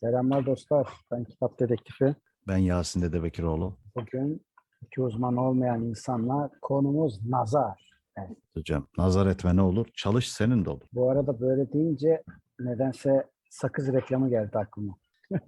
Selamlar dostlar. Ben Kitap Dedektifi. Ben Yasin Dedebekiroğlu. Bugün iki uzman olmayan insanlar konumuz nazar. Hocam nazar etme ne olur? Çalış senin de olur. Bu arada böyle deyince nedense sakız reklamı geldi aklıma.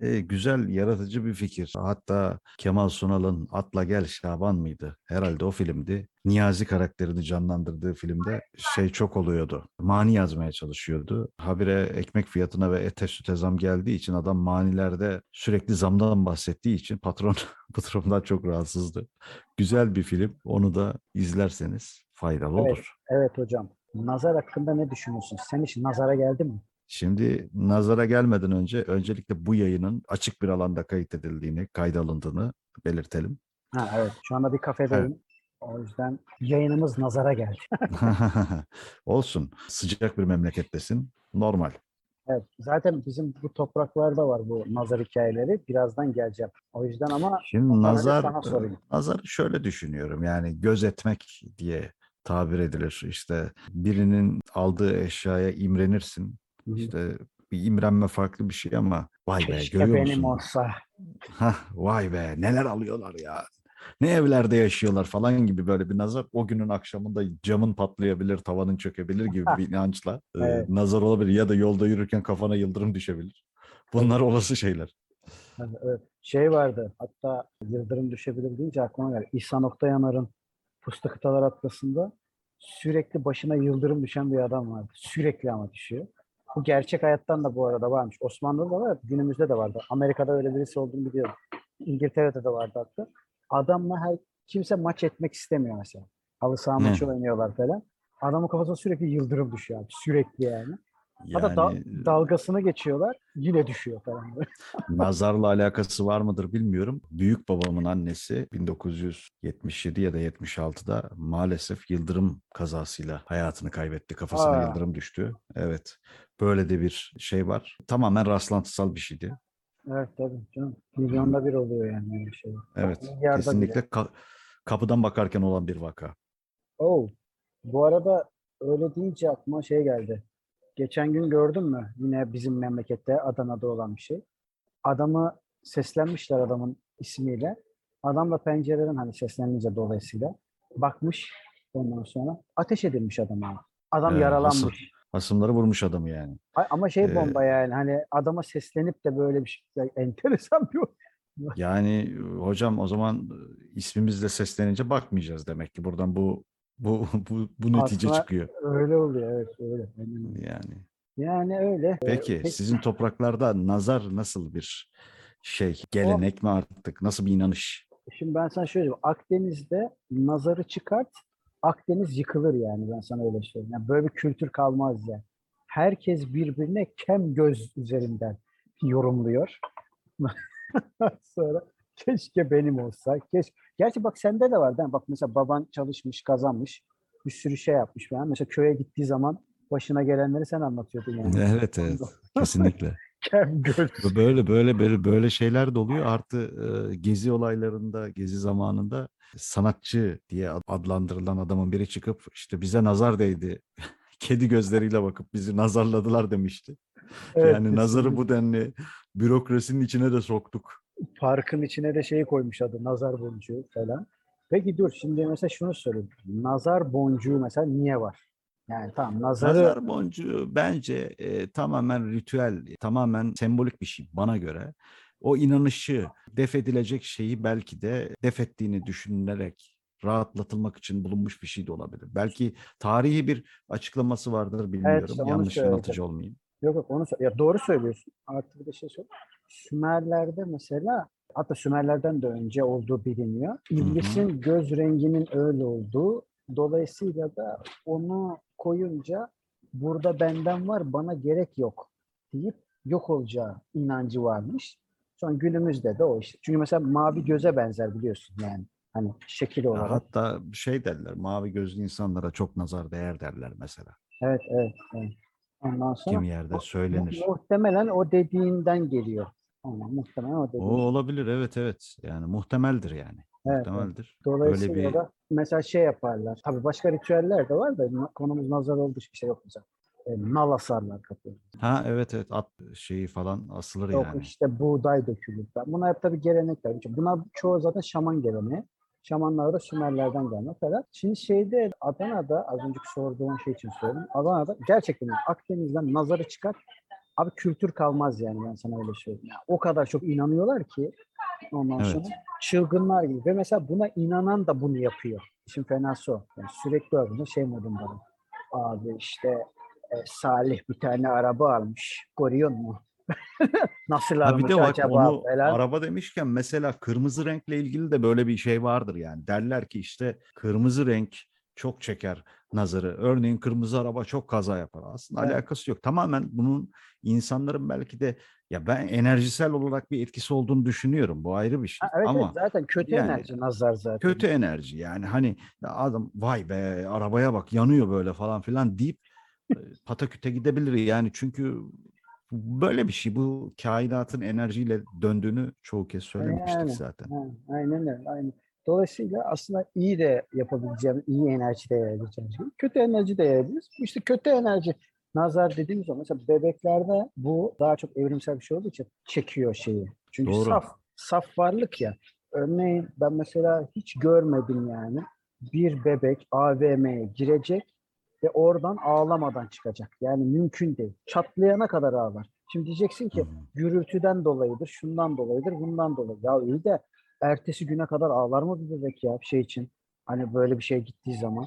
E, güzel, yaratıcı bir fikir. Hatta Kemal Sunal'ın Atla Gel Şaban mıydı? Herhalde o filmdi. Niyazi karakterini canlandırdığı filmde şey çok oluyordu. Mani yazmaya çalışıyordu. Habire ekmek fiyatına ve ete süte zam geldiği için adam manilerde sürekli zamdan bahsettiği için patron durumdan çok rahatsızdı. Güzel bir film. Onu da izlerseniz faydalı Evet. olur. Evet hocam. Nazar hakkında ne düşünüyorsun? Sen hiç nazara geldin mi? Şimdi nazara gelmeden önce öncelikle bu yayının açık bir alanda kayıt edildiğini, kayda alındığını belirtelim. Ha evet. Şu anda bir kafedeyim. O yüzden yayınımız nazara geldi. Olsun. Sıcak bir memlekettesin. Normal. Evet. Zaten bizim bu topraklarda var bu nazar hikayeleri. Birazdan geleceğim. O yüzden ama Şimdi nazar, sana sorayım. nazarı şöyle düşünüyorum. Yani gözetmek diye tabir edilir. İşte birinin aldığı eşyaya imrenirsin. İşte bir imrenme farklı bir şey ama vay be keşke görüyor benim musun? olsa. Hah, vay be neler alıyorlar ya. Ne evlerde yaşıyorlar falan gibi böyle bir nazar. O günün akşamında camın patlayabilir, tavanın çökebilir gibi bir inançla e, Evet. nazar olabilir. Ya da yolda yürürken kafana yıldırım düşebilir. Bunlar olası şeyler. Evet. Şey vardı hatta yıldırım düşebilir deyince aklıma geldi. İhsan Oktayanar'ın Fıstık Kıtalar Atlası'nda sürekli başına yıldırım düşen bir adam vardı. Sürekli ama düşüyor. Bu gerçek hayattan da bu arada varmış. Osmanlı'da da var, günümüzde de vardı. Amerika'da öyle birisi olduğunu biliyorum. İngiltere'de de vardı hatta. Adamla her kimse maç etmek istemiyor mesela. Halı saha maçı oynuyorlar falan. Adamın kafasına sürekli yıldırım düşüyor abi. Sürekli yani. Hatta da- Yani dalgasını geçiyorlar yine düşüyor falan. nazarla alakası var mıdır bilmiyorum. Büyük babamın annesi 1977 ya da 76'da maalesef yıldırım kazasıyla hayatını kaybetti. Kafasına Aa. yıldırım düştü. Evet. Böyle de bir şey var. Tamamen rastlantısal bir şeydi. Evet tabii canım. Milyonda bir oluyor yani öyle şey. Evet. Milyarda Kesinlikle ka- kapıdan bakarken olan bir vaka. Oh. Bu arada öyle deyince aklıma şey geldi. Geçen gün gördün mü? Yine bizim memlekette Adana'da olan bir şey. Adamı seslenmişler adamın ismiyle. Adam da pencereden hani seslenince dolayısıyla bakmış ondan sonra ateş edilmiş adama. Adam Ee, yaralanmış. Hasımları vurmuş adamı yani. Ama şey Ee, bomba yani hani adama seslenip de böyle bir şey enteresan bir Yani hocam o zaman ismimizle seslenince bakmayacağız demek ki. Buradan bu bu bu, bu netice Aslında- çıkıyor. öyle oluyor evet öyle. Aynen. Yani. Yani öyle. Ee, Peki peki- sizin topraklarda nazar nasıl bir şey? Gelenek mi artık? Nasıl bir inanış? Şimdi ben sana şöyle diyeyim. Akdeniz'de nazarı çıkart, Akdeniz yıkılır yani ben sana öyle söyleyeyim. Yani böyle bir kültür kalmaz yani. Herkes birbirine kem göz üzerinden yorumluyor. Sonra keşke benim olsa. Keş... Gerçi bak sende de var değil mi? Bak mesela baban çalışmış, kazanmış. Bir sürü şey yapmış falan. Mesela köye gittiği zaman başına gelenleri sen anlatıyordun yani. Evet evet kesinlikle. Böyle böyle böyle böyle şeyler de oluyor. Artı e, gezi olaylarında, gezi zamanında sanatçı diye adlandırılan adamın biri çıkıp işte bize nazar değdi. Kedi gözleriyle bakıp bizi nazarladılar demişti. Evet, yani nazarı kesinlikle. bu denli bürokrasinin içine de soktuk. Parkın içine de şeyi koymuş adı nazar boncuğu falan. Peki dur şimdi mesela şunu söyleyeyim. Nazar boncuğu mesela niye var? Yani tamam nazarı Nazar boncuğu bence e, tamamen ritüel, tamamen sembolik bir şey bana göre. O inanışı, def edilecek şeyi belki de def ettiğini düşünülerek rahatlatılmak için bulunmuş bir şey de olabilir. Belki tarihi bir açıklaması vardır bilmiyorum. işte onu Yanlış yanıltıcı olmayayım. yok yok onu ya doğru söylüyorsun. Artı bir de şey söyle. Sümerlerde mesela hatta Sümerlerden de önce olduğu biliniyor. İblisin göz renginin öyle olduğu dolayısıyla da onu koyunca burada benden var bana gerek yok deyip yok olacağı inancı varmış. Sonra günümüzde de o işte. Çünkü mesela mavi göze benzer biliyorsun yani. Hani şekil olarak. Hatta şey derler, mavi gözlü insanlara çok nazar değer derler mesela. Evet, evet, evet. Ondan sonra Kim yerde söylenir. muhtemelen o dediğinden geliyor. Muhtemelen o O dediğin. olabilir evet evet. Yani muhtemeldir yani. Evet, evet. Muhtemeldir. Dolayısıyla Böyle bir da mesela şey yaparlar. Tabii başka ritüeller de var da konumuz nazar olduğu için şey yok mesela. e, nal asarlar kapıya. Ha evet evet at şeyi falan asılır Yok yani. işte buğday dökülür. Bunlar hep tabii gelenekler. Bunlar çoğu zaten şaman geleneği. Şamanlar da Sümerlerden gelme falan. Şimdi şeyde Adana'da az önceki sorduğun şey için söyledim. Adana'da gerçekten Akdeniz'den nazarı çıkar. Abi kültür kalmaz yani ben sana öyle söyleyeyim. Yani o kadar çok inanıyorlar ki ondan Evet. sonra çılgınlar gibi. Ve mesela buna inanan da bunu yapıyor. İşin fenası o. Yani sürekli olarak şey modunda. Abi işte e, Salih bir tane araba almış. Görüyor musun? Nasıl Ha bir almış de bak acaba onu falan. araba demişken mesela kırmızı renkle ilgili de böyle bir şey vardır yani. Derler ki işte kırmızı renk çok çeker nazarı. Örneğin kırmızı araba çok kaza yapar. Aslında Evet. alakası yok. Tamamen bunun insanların belki de ya ben enerjisel olarak bir etkisi olduğunu düşünüyorum. Bu ayrı bir şey. Ha, evet, evet, Ama zaten kötü yani enerji nazar zaten. kötü enerji yani hani adam vay be arabaya bak yanıyor böyle falan filan deyip e, pataküte gidebilir yani çünkü böyle bir şey bu kainatın enerjiyle döndüğünü çoğu kez söylemiştik Yani, zaten. Ha, aynen öyle. Aynen. Dolayısıyla aslında iyi de yapabileceğimiz, iyi enerji de yayabileceğimiz gibi kötü enerji de yayabiliriz. İşte kötü enerji nazar dediğimiz zaman mesela bebeklerde bu daha çok evrimsel bir şey olduğu için çekiyor şeyi. Çünkü Doğru. saf, saf varlık ya. Örneğin ben mesela hiç görmedim yani bir bebek AVM'ye girecek ve oradan ağlamadan çıkacak. Yani mümkün değil. Çatlayana kadar ağlar. Şimdi diyeceksin ki gürültüden dolayıdır, şundan dolayıdır, bundan dolayı. Ya iyi de ertesi güne kadar ağlar mı bir bebek ya bir şey için? Hani böyle bir şey gittiği zaman.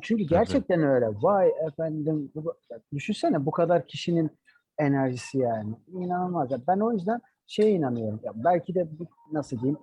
Çünkü gerçekten öyle. Vay efendim. bu- Düşünsene bu kadar kişinin enerjisi yani. İnanılmaz. Ben o yüzden şeye inanıyorum. Ya belki de nasıl diyeyim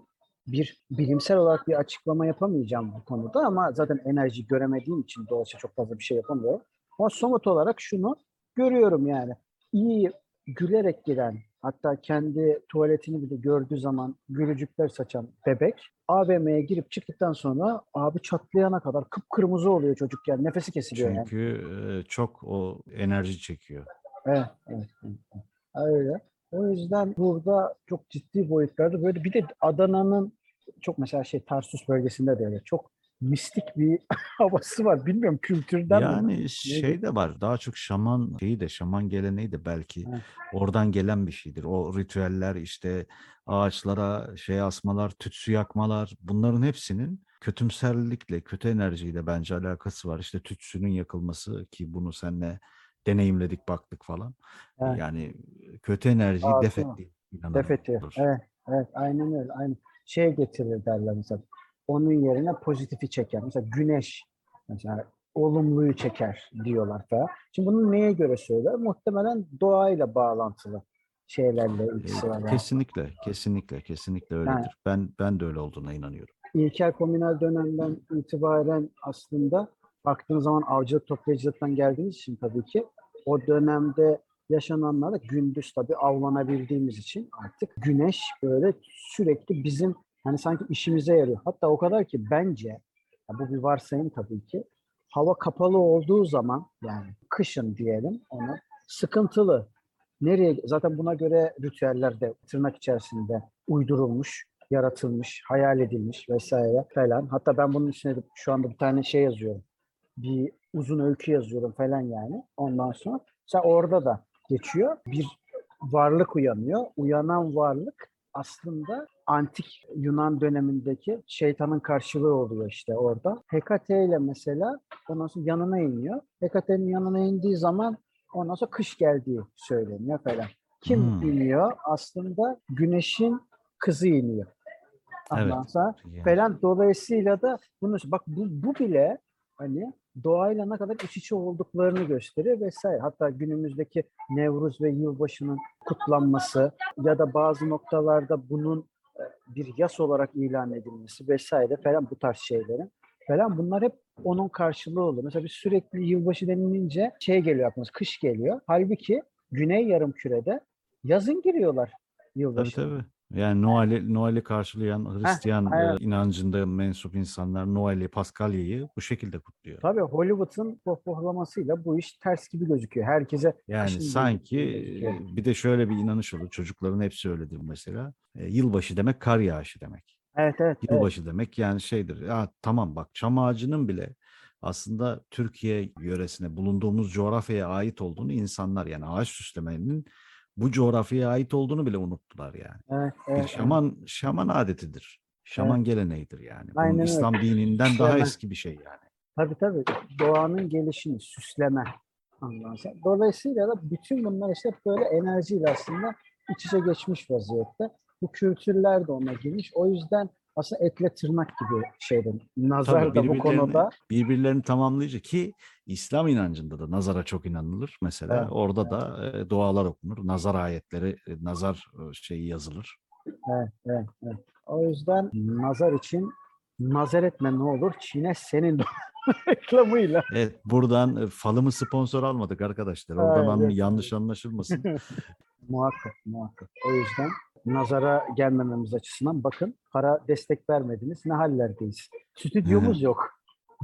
bir bilimsel olarak bir açıklama yapamayacağım bu konuda ama zaten enerji göremediğim için dolayısıyla çok fazla bir şey yapamıyorum. Ama somut olarak şunu görüyorum yani. İyi gülerek giren hatta kendi tuvaletini bile gördüğü zaman gülücükler saçan bebek AVM'ye girip çıktıktan sonra abi çatlayana kadar kıpkırmızı oluyor çocuk yani nefesi kesiliyor yani. Çünkü e, çok o enerji çekiyor. Evet, evet, evet. Öyle. O yüzden burada çok ciddi boyutlarda böyle bir de Adana'nın çok mesela şey Tarsus bölgesinde de öyle çok mistik bir havası var. Bilmiyorum kültürden mi? Yani şey de var daha çok şaman şeyi de şaman geleneği de belki Evet. oradan gelen bir şeydir. O ritüeller işte ağaçlara şey asmalar, tütsü yakmalar bunların hepsinin kötümserlikle, kötü enerjiyle bence alakası var. İşte tütsünün yakılması ki bunu seninle deneyimledik baktık falan. Evet. Yani kötü enerjiyi def ettiği. Def ediyor. Evet, evet, aynen öyle. Aynen. Şey getirir derler mesela. Onun yerine pozitifi çeker. Mesela güneş mesela olumluyu çeker diyorlar falan. Şimdi bunu neye göre söyler? Muhtemelen doğayla bağlantılı şeylerle ilgisi var. Ee, yani. Kesinlikle, kesinlikle, kesinlikle öyledir. Ben ben de öyle olduğuna inanıyorum. İlkel komünal dönemden itibaren aslında baktığınız zaman avcılık toplayıcılıktan geldiğimiz için tabii ki o dönemde yaşananlarda gündüz tabii avlanabildiğimiz için artık güneş böyle sürekli bizim hani sanki işimize yarıyor. Hatta o kadar ki bence bu bir varsayım tabii ki hava kapalı olduğu zaman yani kışın diyelim onu sıkıntılı. Nereye zaten buna göre ritüeller de tırnak içerisinde uydurulmuş, yaratılmış, hayal edilmiş vesaire falan. Hatta ben bunun içine de şu anda bir tane şey yazıyorum. Bir uzun öykü yazıyorum falan yani. Ondan sonra mesela orada da geçiyor. Bir varlık uyanıyor. Uyanan varlık aslında antik Yunan dönemindeki şeytanın karşılığı oluyor işte orada. Hekate ile mesela ondan sonra yanına iniyor. Hekate'nin yanına indiği zaman ondan sonra kış geldiği söyleniyor falan. Kim Hmm. iniyor? Aslında güneşin kızı iniyor. Evet. Yani. falan dolayısıyla da bunu bak bu, bu bile hani doğayla ne kadar iç içe olduklarını gösteriyor vesaire. Hatta günümüzdeki Nevruz ve yılbaşının kutlanması ya da bazı noktalarda bunun bir yas olarak ilan edilmesi vesaire falan bu tarz şeylerin falan bunlar hep onun karşılığı oluyor. Mesela biz sürekli yılbaşı denilince şey geliyor aklımıza, kış geliyor. Halbuki Güney Yarımküre'de yazın giriyorlar Tabii yılbaşı. tabii. Yani Noel'i Noel'i karşılayan Hristiyan aynen. inancında mensup insanlar Noel'i, Paskalya'yı bu şekilde kutluyor. Tabii Hollywood'un pohpohlamasıyla bu iş ters gibi gözüküyor. Herkese Yani sanki e, bir de şöyle bir inanış olur. Çocukların hepsi öyledir mesela. E, yılbaşı demek kar yağışı demek. Evet evet. evet. Yılbaşı demek yani şeydir. Ya tamam bak çam ağacının bile aslında Türkiye yöresine, bulunduğumuz coğrafyaya ait olduğunu insanlar yani ağaç süslemenin bu coğrafyaya ait olduğunu bile unuttular yani. Evet, Bir evet, evet. şaman şaman adetidir. Şaman geleneğidir yani. Bunun Aynen öyle. İslam dininden daha eski bir şey yani. Tabii tabii. Doğanın gelişini, süsleme anlamında. Dolayısıyla da bütün bunlar işte böyle enerjiyle aslında iç içe geçmiş vaziyette. Bu kültürler de ona girmiş. O yüzden aslında etle tırnak gibi şeyden. Nazar Tabii da bu konuda birbirlerini tamamlayıcı ki İslam inancında da nazara çok inanılır mesela. Evet, Orada da e, dualar okunur. Nazar ayetleri, e, nazar e, şeyi yazılır. Evet, evet, evet. O yüzden nazar için nazar etme ne olur Çin'e senin reklamıyla. Evet buradan falımı sponsor almadık arkadaşlar. Oradan an- evet. yanlış anlaşılmasın. Muhakkak, muhakkak. O yüzden nazara gelmememiz açısından bakın para destek vermediniz. Ne hallerdeyiz. Stüdyomuz yok.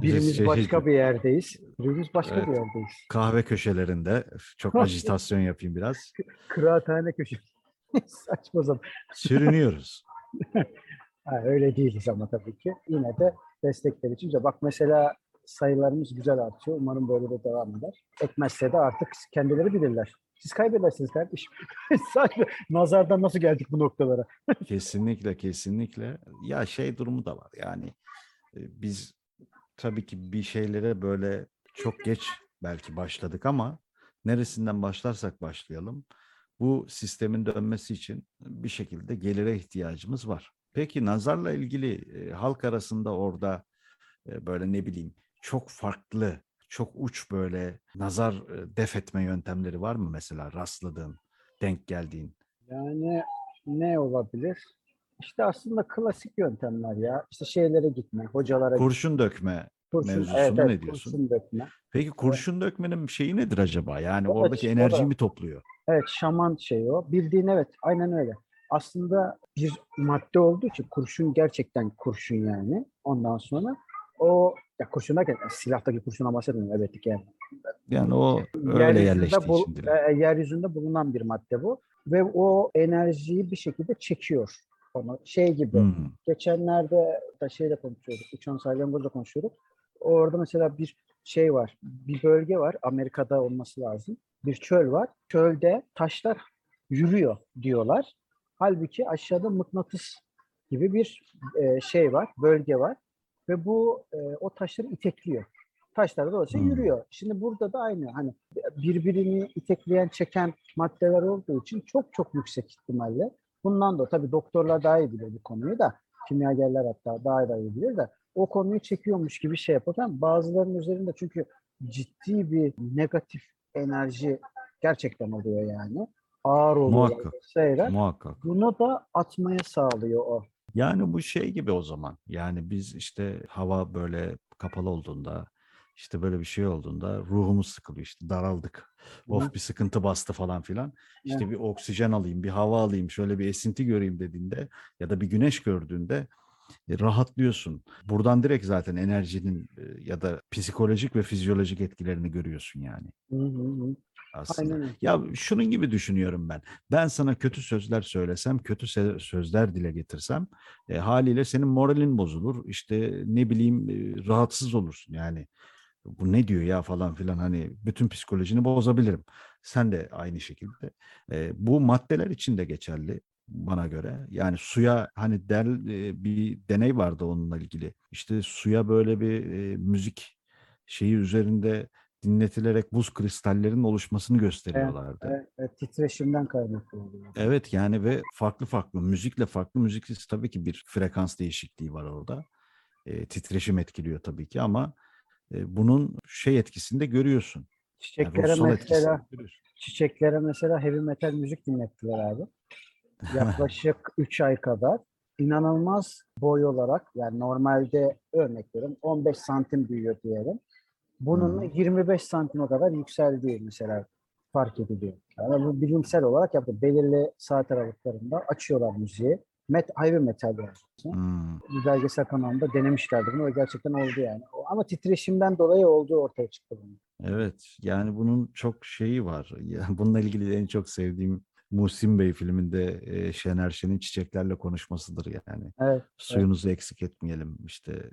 Birimiz Şey- başka bir yerdeyiz. Birimiz başka Evet. bir yerdeyiz. Kahve köşelerinde çok ajitasyon yapayım biraz. Kıraathane köşesi. Saçma zaman. Sürünüyoruz. Ha, öyle değiliz ama tabii ki. Yine de destekler için. Bak mesela sayılarımız güzel artıyor. Umarım böyle de devam eder. Etmezse de artık kendileri bilirler. Siz kaybedersiniz kardeşim. Sadece nazardan nasıl geldik bu noktalara? Kesinlikle kesinlikle. Ya şey durumu da var yani e, biz tabii ki bir şeylere böyle çok geç belki başladık ama neresinden başlarsak başlayalım bu sistemin dönmesi için bir şekilde gelire ihtiyacımız var. Peki nazarla ilgili e, halk arasında orada e, böyle ne bileyim çok farklı, çok uç böyle nazar def etme yöntemleri var mı mesela rastladığın, denk geldiğin? Yani ne olabilir? İşte aslında klasik yöntemler ya. İşte şeylere gitme, hocalara. Kurşun dökme Kurşun, mevzusuna ne diyorsun? Kurşun dökme. Peki kurşun dökmenin şeyi nedir acaba? Yani Evet, oradaki enerjiyi da- mi topluyor? Evet şaman şeyi o. Bildiğin evet aynen öyle. Aslında bir madde olduğu için kurşun gerçekten kurşun yani. Ondan sonra o ya kurşun derken e, silahtaki kurşuna bahsetmiyorum elbette ki. Yani. Yani o öyle Yeryüzünde yerleştiği bul- için diler. e, yeryüzünde bulunan bir madde bu. Ve o enerjiyi bir şekilde çekiyor. Onu şey gibi. Hmm, Geçenlerde da şeyle konuşuyorduk. Uçan salyangozla konuşuyorduk. Orada mesela bir şey var. Bir bölge var. Amerika'da olması lazım. Bir çöl var. Çölde taşlar yürüyor diyorlar. Halbuki aşağıda mıknatıs gibi bir e, şey var. Bölge var. Ve bu e, o taşları itekliyor. Taşlar dolayısıyla Hmm. yürüyor. Şimdi burada da aynı. Hani birbirini itekleyen, çeken maddeler olduğu için çok çok yüksek ihtimalle Bundan da tabii doktorlar daha iyi bilir bu konuyu da kimyagerler hatta daha da iyi bilir de o konuyu çekiyormuş gibi şey yaparken bazılarının üzerinde çünkü ciddi bir negatif enerji gerçekten oluyor yani. Ağır oluyor Muhakkak. vesaire. muhakkak. Bunu da atmaya sağlıyor o. Yani bu şey gibi o zaman. Yani biz işte hava böyle kapalı olduğunda işte böyle bir şey olduğunda ruhumuz sıkılıyor işte daraldık. Of Hı. bir sıkıntı bastı falan filan. İşte bir oksijen alayım, bir hava alayım, şöyle bir esinti göreyim dediğinde ya da bir güneş gördüğünde e, rahatlıyorsun. Buradan direkt zaten enerjinin e, ya da psikolojik ve fizyolojik etkilerini görüyorsun yani Hı hı hı. Aslında. Aynen. Ya şunun gibi düşünüyorum ben. Ben sana kötü sözler söylesem, kötü sözler dile getirsem e, haliyle senin moralin bozulur. İşte ne bileyim e, rahatsız olursun. Yani bu ne diyor ya falan filan hani bütün psikolojini bozabilirim. Sen de aynı şekilde. E, bu maddeler için de geçerli bana göre. Yani suya hani der, e, bir deney vardı onunla ilgili. İşte suya böyle bir e, müzik şeyi üzerinde dinletilerek buz kristallerinin oluşmasını gösteriyorlardı. Evet, Evet, evet, titreşimden kaynaklı oluyor. yani ve farklı farklı müzikle farklı müziksiz tabii ki bir frekans değişikliği var orada. E, titreşim etkiliyor tabii ki ama e, bunun şey etkisini de görüyorsun. Yani Çiçeklere etkisini mesela çiçeklere mesela heavy metal müzik dinlettiler abi. Yaklaşık 3 ay kadar inanılmaz boy olarak yani normalde örnek veriyorum 15 santim büyüyor diyelim. Bunun Hı. 25 santime kadar yükseldiği mesela fark ediliyor. Yani bu bilimsel olarak yaptı. Belirli saat aralıklarında açıyorlar müziği. Met, heavy metal. Hmm. Bir belgesel kanalında denemişlerdi bunu ve gerçekten oldu yani. Ama titreşimden dolayı olduğu ortaya çıktı bunun. Evet yani bunun çok şeyi var. Bununla ilgili en çok sevdiğim Muhsin Bey filminde e, Şener Şen'in çiçeklerle konuşmasıdır yani. Evet. Suyunuzu eksik etmeyelim işte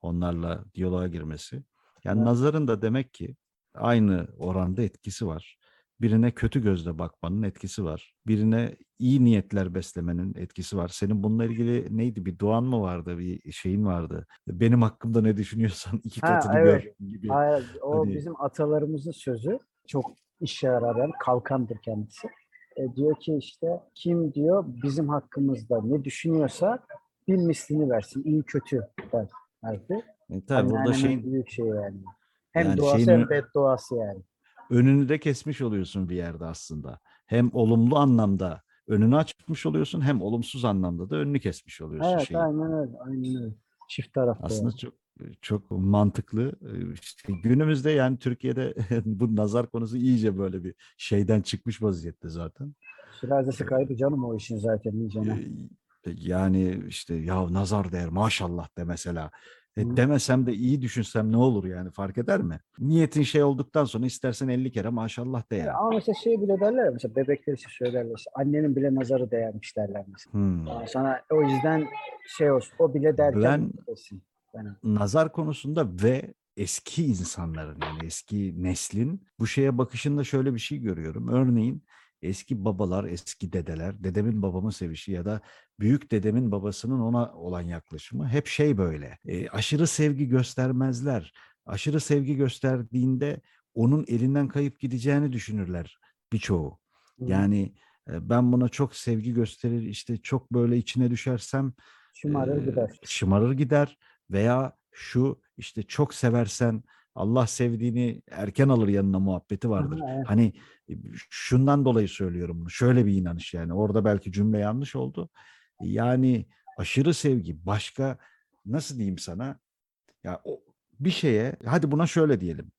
onlarla diyaloğa girmesi. Yani nazarın da demek ki aynı oranda etkisi var. Birine kötü gözle bakmanın etkisi var. Birine iyi niyetler beslemenin etkisi var. Senin bununla ilgili neydi? Bir duan mı vardı? Bir şeyin vardı. Benim hakkımda ne düşünüyorsan iki Ha, katını evet. gör gibi. Hayır, o Hani- bizim atalarımızın sözü. Çok işe yarar kalkandır kendisi. E, diyor ki işte kim diyor bizim hakkımızda ne düşünüyorsa bir mislini versin. iyi kötü der. derdi. E, tabii burada Anneannemin şeyin büyük şey yani. Hem Yani duası şeyin hem bedduası yani. önünü de kesmiş oluyorsun bir yerde aslında. Hem olumlu anlamda önünü açmış oluyorsun hem olumsuz anlamda da önünü kesmiş oluyorsun Evet şeyin. aynen öyle. Aynen öyle. Çift taraflı. Aslında yani. çok çok mantıklı. Ee, İşte günümüzde yani Türkiye'de bu nazar konusu iyice böyle bir şeyden çıkmış vaziyette zaten. Şirazesi kaydı canım o işin zaten iyicene. Ee, Yani işte ya nazar değer maşallah de mesela. E, demesem de iyi düşünsem ne olur yani fark eder mi? Niyetin şey olduktan sonra istersen 50 kere maşallah de Ya yani. Ama mesela şey bile derler mesela bebekler için söylerler işte annenin bile nazarı değermiş derler mesela. Hmm. Yani sana o yüzden şey olsun o bile derken Ben-. Yani, nazar konusunda ve eski insanların yani eski neslin bu şeye bakışında şöyle bir şey görüyorum. Örneğin eski babalar, eski dedeler, dedemin babamı sevişi ya da büyük dedemin babasının ona olan yaklaşımı hep şey böyle. e, aşırı sevgi göstermezler. Aşırı sevgi gösterdiğinde onun elinden kayıp gideceğini düşünürler birçoğu. Yani e, ben buna çok sevgi gösterir işte çok böyle içine düşersem şımarır Eee, gider. şımarır gider veya şu işte çok seversen Allah sevdiğini erken alır yanına muhabbeti vardır. Evet. Hani e, şundan dolayı söylüyorum bunu. Şöyle bir inanış yani. Orada belki cümle yanlış oldu. Yani aşırı sevgi başka nasıl diyeyim sana? Ya o bir şeye hadi buna şöyle diyelim.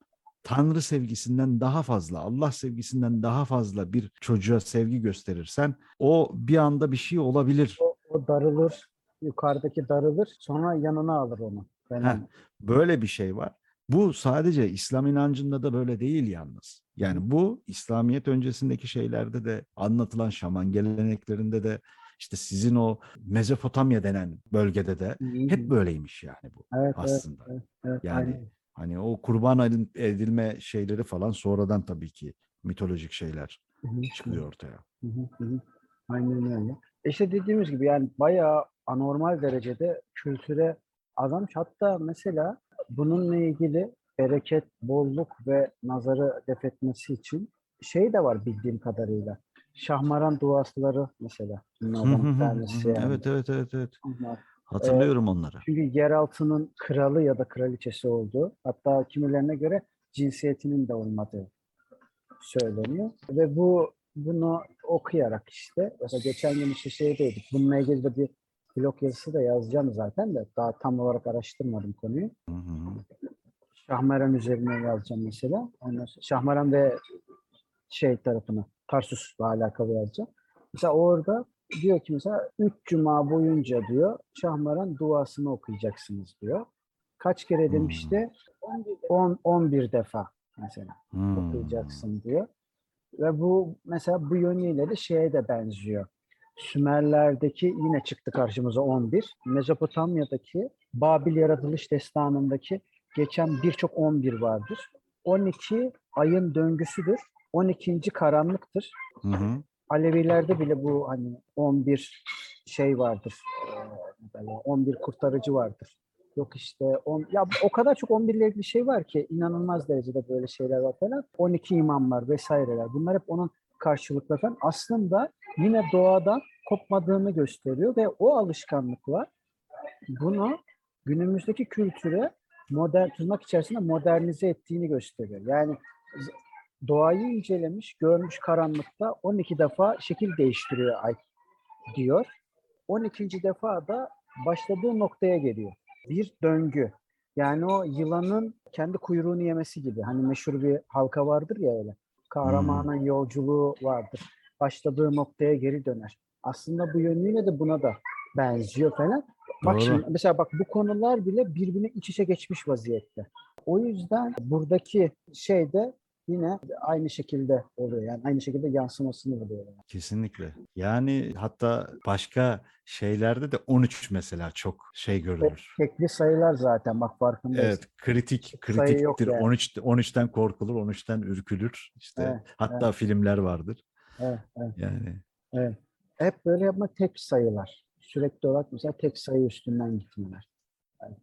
Tanrı sevgisinden daha fazla, Allah sevgisinden daha fazla bir çocuğa sevgi gösterirsen o bir anda bir şey olabilir. O, o darılır, yukarıdaki darılır, sonra yanına alır onu. Heh, böyle bir şey var. Bu sadece İslam inancında da böyle değil yalnız. Yani bu İslamiyet öncesindeki şeylerde de anlatılan şaman geleneklerinde de işte sizin o Mezopotamya denen bölgede de hep böyleymiş yani bu Evet, evet, aslında. evet, yani aynen. Hani o kurban edil- edilme şeyleri falan sonradan tabii ki mitolojik şeyler Hı hı, çıkıyor ortaya. hı. Aynen öyle. İşte dediğimiz gibi yani bayağı anormal derecede kültüre azalmış. Hatta mesela bununla ilgili bereket, bolluk ve nazarı def etmesi için şey de var bildiğim kadarıyla. Şahmaran duasları mesela. Bunlardan bir tanesi yani. Evet evet evet evet. Bunlar. Hatırlıyorum onları. Çünkü yeraltının kralı ya da kraliçesi olduğu, hatta kimilerine göre cinsiyetinin de olmadığı söyleniyor. Ve bu bunu okuyarak işte, mesela geçen gün işte şeydeydik, bununla ilgili de bir blog yazısı da yazacağım zaten de daha tam olarak araştırmadım konuyu. Hı hı. Şahmeran üzerine yazacağım mesela. Ondan sonra Şahmeran ve şey tarafına, Tarsus'la alakalı yazacağım. Mesela orada diyor ki mesela 3 cuma boyunca diyor Şahmeran duasını okuyacaksınız diyor. Kaç kere demişti? 10 11 defa mesela Hmm. okuyacaksın diyor. Ve bu mesela bu yönüyle de şeye de benziyor. Sümerlerdeki yine çıktı karşımıza 11. Mezopotamya'daki Babil yaratılış destanındaki geçen birçok 11 vardır. 12 ayın döngüsüdür. 12. karanlıktır. Hı hı. Alevilerde bile bu hani 11 şey vardır. Ee, böyle 11 kurtarıcı vardır. Yok işte on, ya o kadar çok 11 ile ilgili şey var ki inanılmaz derecede böyle şeyler var falan. 12 imamlar vesaireler. Bunlar hep onun karşılıkları falan. Aslında yine doğadan kopmadığını gösteriyor ve o alışkanlıklar bunu günümüzdeki kültüre modern tırnak içerisinde modernize ettiğini gösteriyor. Yani doğayı incelemiş, görmüş karanlıkta 12 defa şekil değiştiriyor ay diyor. 12. defa da başladığı noktaya geliyor. Bir döngü. Yani o yılanın kendi kuyruğunu yemesi gibi. Hani meşhur bir halka vardır ya öyle. Kahramanın yolculuğu vardır. Başladığı noktaya geri döner. Aslında bu yönüyle de buna da benziyor falan. Bak Doğru. şimdi mesela bak bu konular bile birbirine iç içe geçmiş vaziyette. O yüzden buradaki şeyde yine aynı şekilde oluyor. Yani aynı şekilde yansımasını oluyor. Yani. Kesinlikle. Yani hatta başka şeylerde de 13 mesela çok şey görülür. Tekli sayılar zaten bak farkındayız. Evet, kritik kritiktir. yani. 13 13'ten korkulur, 13'ten ürkülür. İşte Evet, hatta filmler vardır. Evet, evet, Yani evet. Hep böyle yapma tek sayılar. Sürekli olarak mesela tek sayı üstünden gitmeler. Yani,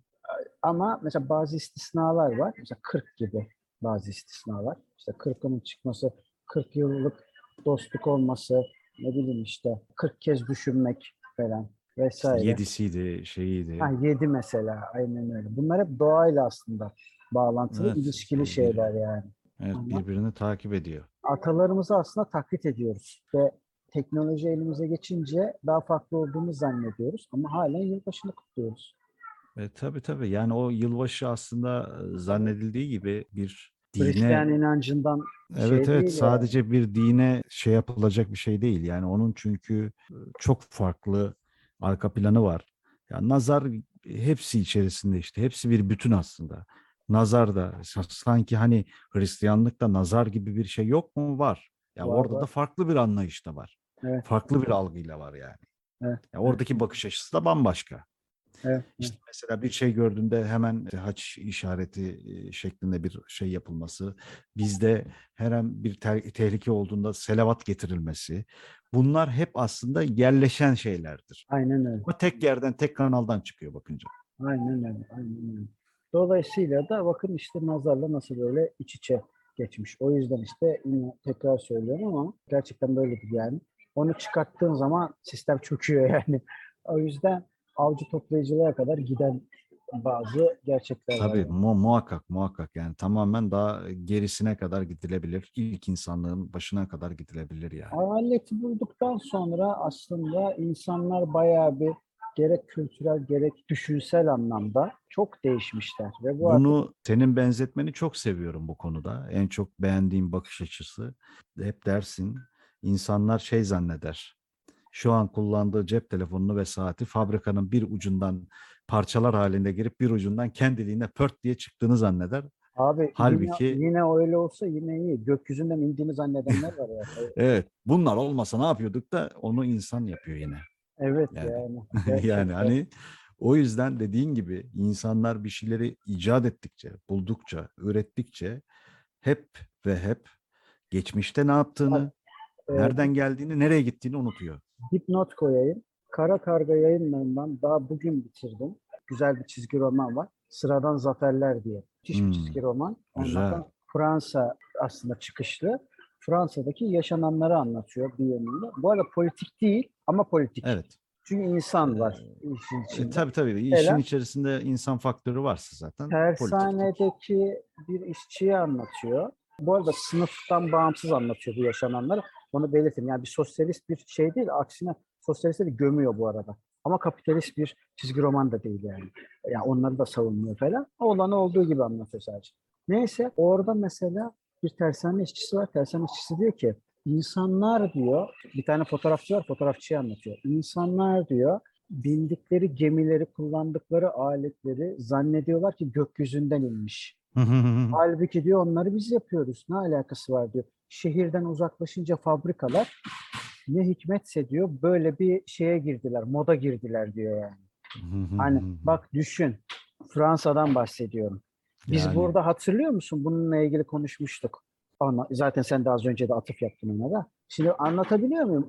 ama mesela bazı istisnalar var. Mesela 40 gibi bazı istisnalar. İşte 40'ın çıkması, 40 yıllık dostluk olması, ne bileyim işte 40 kez düşünmek falan vesaire. yedisiydi, şeyiydi. Ha, 7 mesela aynen öyle. Bunlar hep doğayla aslında bağlantılı, Evet, ilişkili bir- şeyler yani. Evet, Ama- birbirini takip ediyor. Atalarımızı aslında taklit ediyoruz ve teknoloji elimize geçince daha farklı olduğunu zannediyoruz ama halen yılbaşını kutluyoruz. E, tabii tabii. Yani o yılbaşı aslında zannedildiği gibi bir dine Hristiyan inancından Evet şey evet değil yani. sadece bir dine şey yapılacak bir şey değil. Yani onun çünkü çok farklı arka planı var. Ya nazar hepsi içerisinde işte hepsi bir bütün aslında. Nazar da sa- sanki hani Hristiyanlıkta nazar gibi bir şey yok mu? Var. Ya Var, orada var. da farklı bir anlayış da var. Evet. Farklı bir algıyla var yani. Evet, Ya oradaki bakış açısı da bambaşka. Evet, İşte mesela bir şey gördüğünde hemen haç işareti şeklinde bir şey yapılması, bizde her an bir te- tehlike olduğunda selavat getirilmesi, bunlar hep aslında yerleşen şeylerdir. aynen öyle. Ama tek yerden, tek kanaldan çıkıyor bakınca. Aynen öyle. Aynen öyle. Dolayısıyla da bakın işte nazarla nasıl böyle iç içe geçmiş. O yüzden işte yine tekrar söylüyorum ama gerçekten böyledir yani. Onu çıkarttığın zaman sistem çöküyor yani. O yüzden avcı toplayıcılığa kadar giden bazı gerçekler var. Tabii mu- muhakkak muhakkak yani tamamen daha gerisine kadar gidilebilir. İlk insanlığın başına kadar gidilebilir yani. Aleti bulduktan sonra aslında insanlar bayağı bir gerek kültürel gerek düşünsel anlamda çok değişmişler. Ve bu artık Bunu senin benzetmeni çok seviyorum bu konuda. En çok beğendiğim bakış açısı. Hep dersin insanlar şey zanneder. Şu an kullandığı cep telefonunu ve saati fabrikanın bir ucundan parçalar halinde girip bir ucundan kendiliğine pört diye çıktığını zanneder. Abi Halbuki- yine, yine öyle olsa yine iyi. Gökyüzünden indiğini zannedenler var ya. Evet bunlar olmasa ne yapıyorduk da onu insan yapıyor yine. Evet Yani. yani. yani hani o yüzden dediğin gibi insanlar bir şeyleri icat ettikçe, buldukça, ürettikçe hep ve hep geçmişte ne yaptığını, Ee, nereden geldiğini, nereye gittiğini unutuyor. Dipnot koyayım. Kara Karga yayınlarından daha bugün bitirdim. Güzel bir çizgi roman var. Sıradan Zaferler diye. Müthiş Hmm, bir çizgi roman. Güzel. Fransa aslında çıkışlı. Fransa'daki yaşananları anlatıyor bir yönüyle. Bu arada politik değil ama politik. Evet. Çünkü insan var Ee, işin E, içinde. tabii tabii. İşin Mesela- içerisinde insan faktörü varsa zaten. Tersanedeki bir işçiyi anlatıyor. Bu arada sınıftan bağımsız anlatıyor bu yaşananları. Onu belirteyim. Yani bir sosyalist bir şey değil. Aksine sosyalistleri gömüyor bu arada. Ama kapitalist bir çizgi roman da değil yani. Yani onları da savunmuyor falan. Olanı olduğu gibi anlatıyor sadece. Neyse orada mesela bir tersane işçisi var. Tersane işçisi diyor ki insanlar diyor bir tane fotoğrafçı var fotoğrafçıyı anlatıyor. İnsanlar diyor bindikleri gemileri kullandıkları aletleri zannediyorlar ki gökyüzünden inmiş. Halbuki diyor onları biz yapıyoruz. Ne alakası var diyor. Şehirden uzaklaşınca fabrikalar ne hikmetse diyor böyle bir şeye girdiler, moda girdiler diyor yani. Hani bak düşün Fransa'dan bahsediyorum. Biz Yani. burada hatırlıyor musun? Bununla ilgili konuşmuştuk. Ana, zaten sen de az önce de atıf yaptın ona da. Şimdi anlatabiliyor muyum?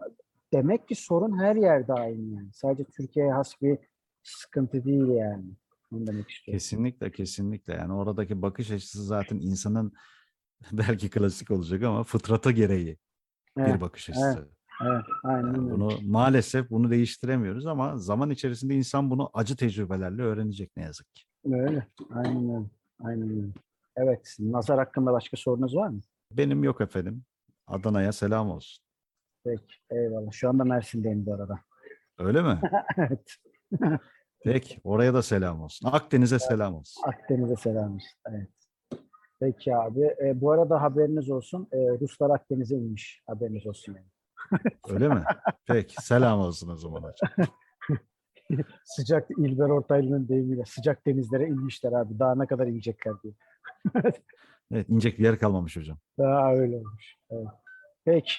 Demek ki sorun her yerde aynı yani. Sadece Türkiye'ye has bir sıkıntı değil yani. Onu demek istiyorum. Kesinlikle kesinlikle yani oradaki bakış açısı zaten insanın belki klasik olacak ama fıtrata gereği bir Evet, bakış evet, açısı. evet, aynen Yani bunu maalesef bunu değiştiremiyoruz ama zaman içerisinde insan bunu acı tecrübelerle öğrenecek ne yazık ki. Öyle. Aynen öyle. Aynen öyle. Evet. Nazar hakkında başka sorunuz var mı? Benim yok efendim. Adana'ya selam olsun. Peki. Eyvallah. Şu anda Mersin'deyim bu arada. Öyle mi? evet. Peki oraya da selam olsun. Akdeniz'e selam olsun. Akdeniz'e selam olsun. Evet. Peki abi. E, bu arada haberiniz olsun. E, Ruslar Akdeniz'e inmiş. Haberiniz olsun yani. Öyle mi? Peki selam olsun o zaman hocam. Sıcak İlber Ortaylı'nın deyimiyle sıcak denizlere inmişler abi. Daha ne kadar inecekler diye. Evet inecek bir yer kalmamış hocam. Daha öyle olmuş. Evet. Peki.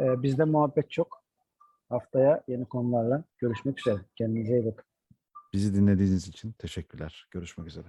Ee, bizde muhabbet çok. Haftaya yeni konularla görüşmek üzere. Kendinize iyi bakın. Bizi dinlediğiniz için teşekkürler. Görüşmek üzere.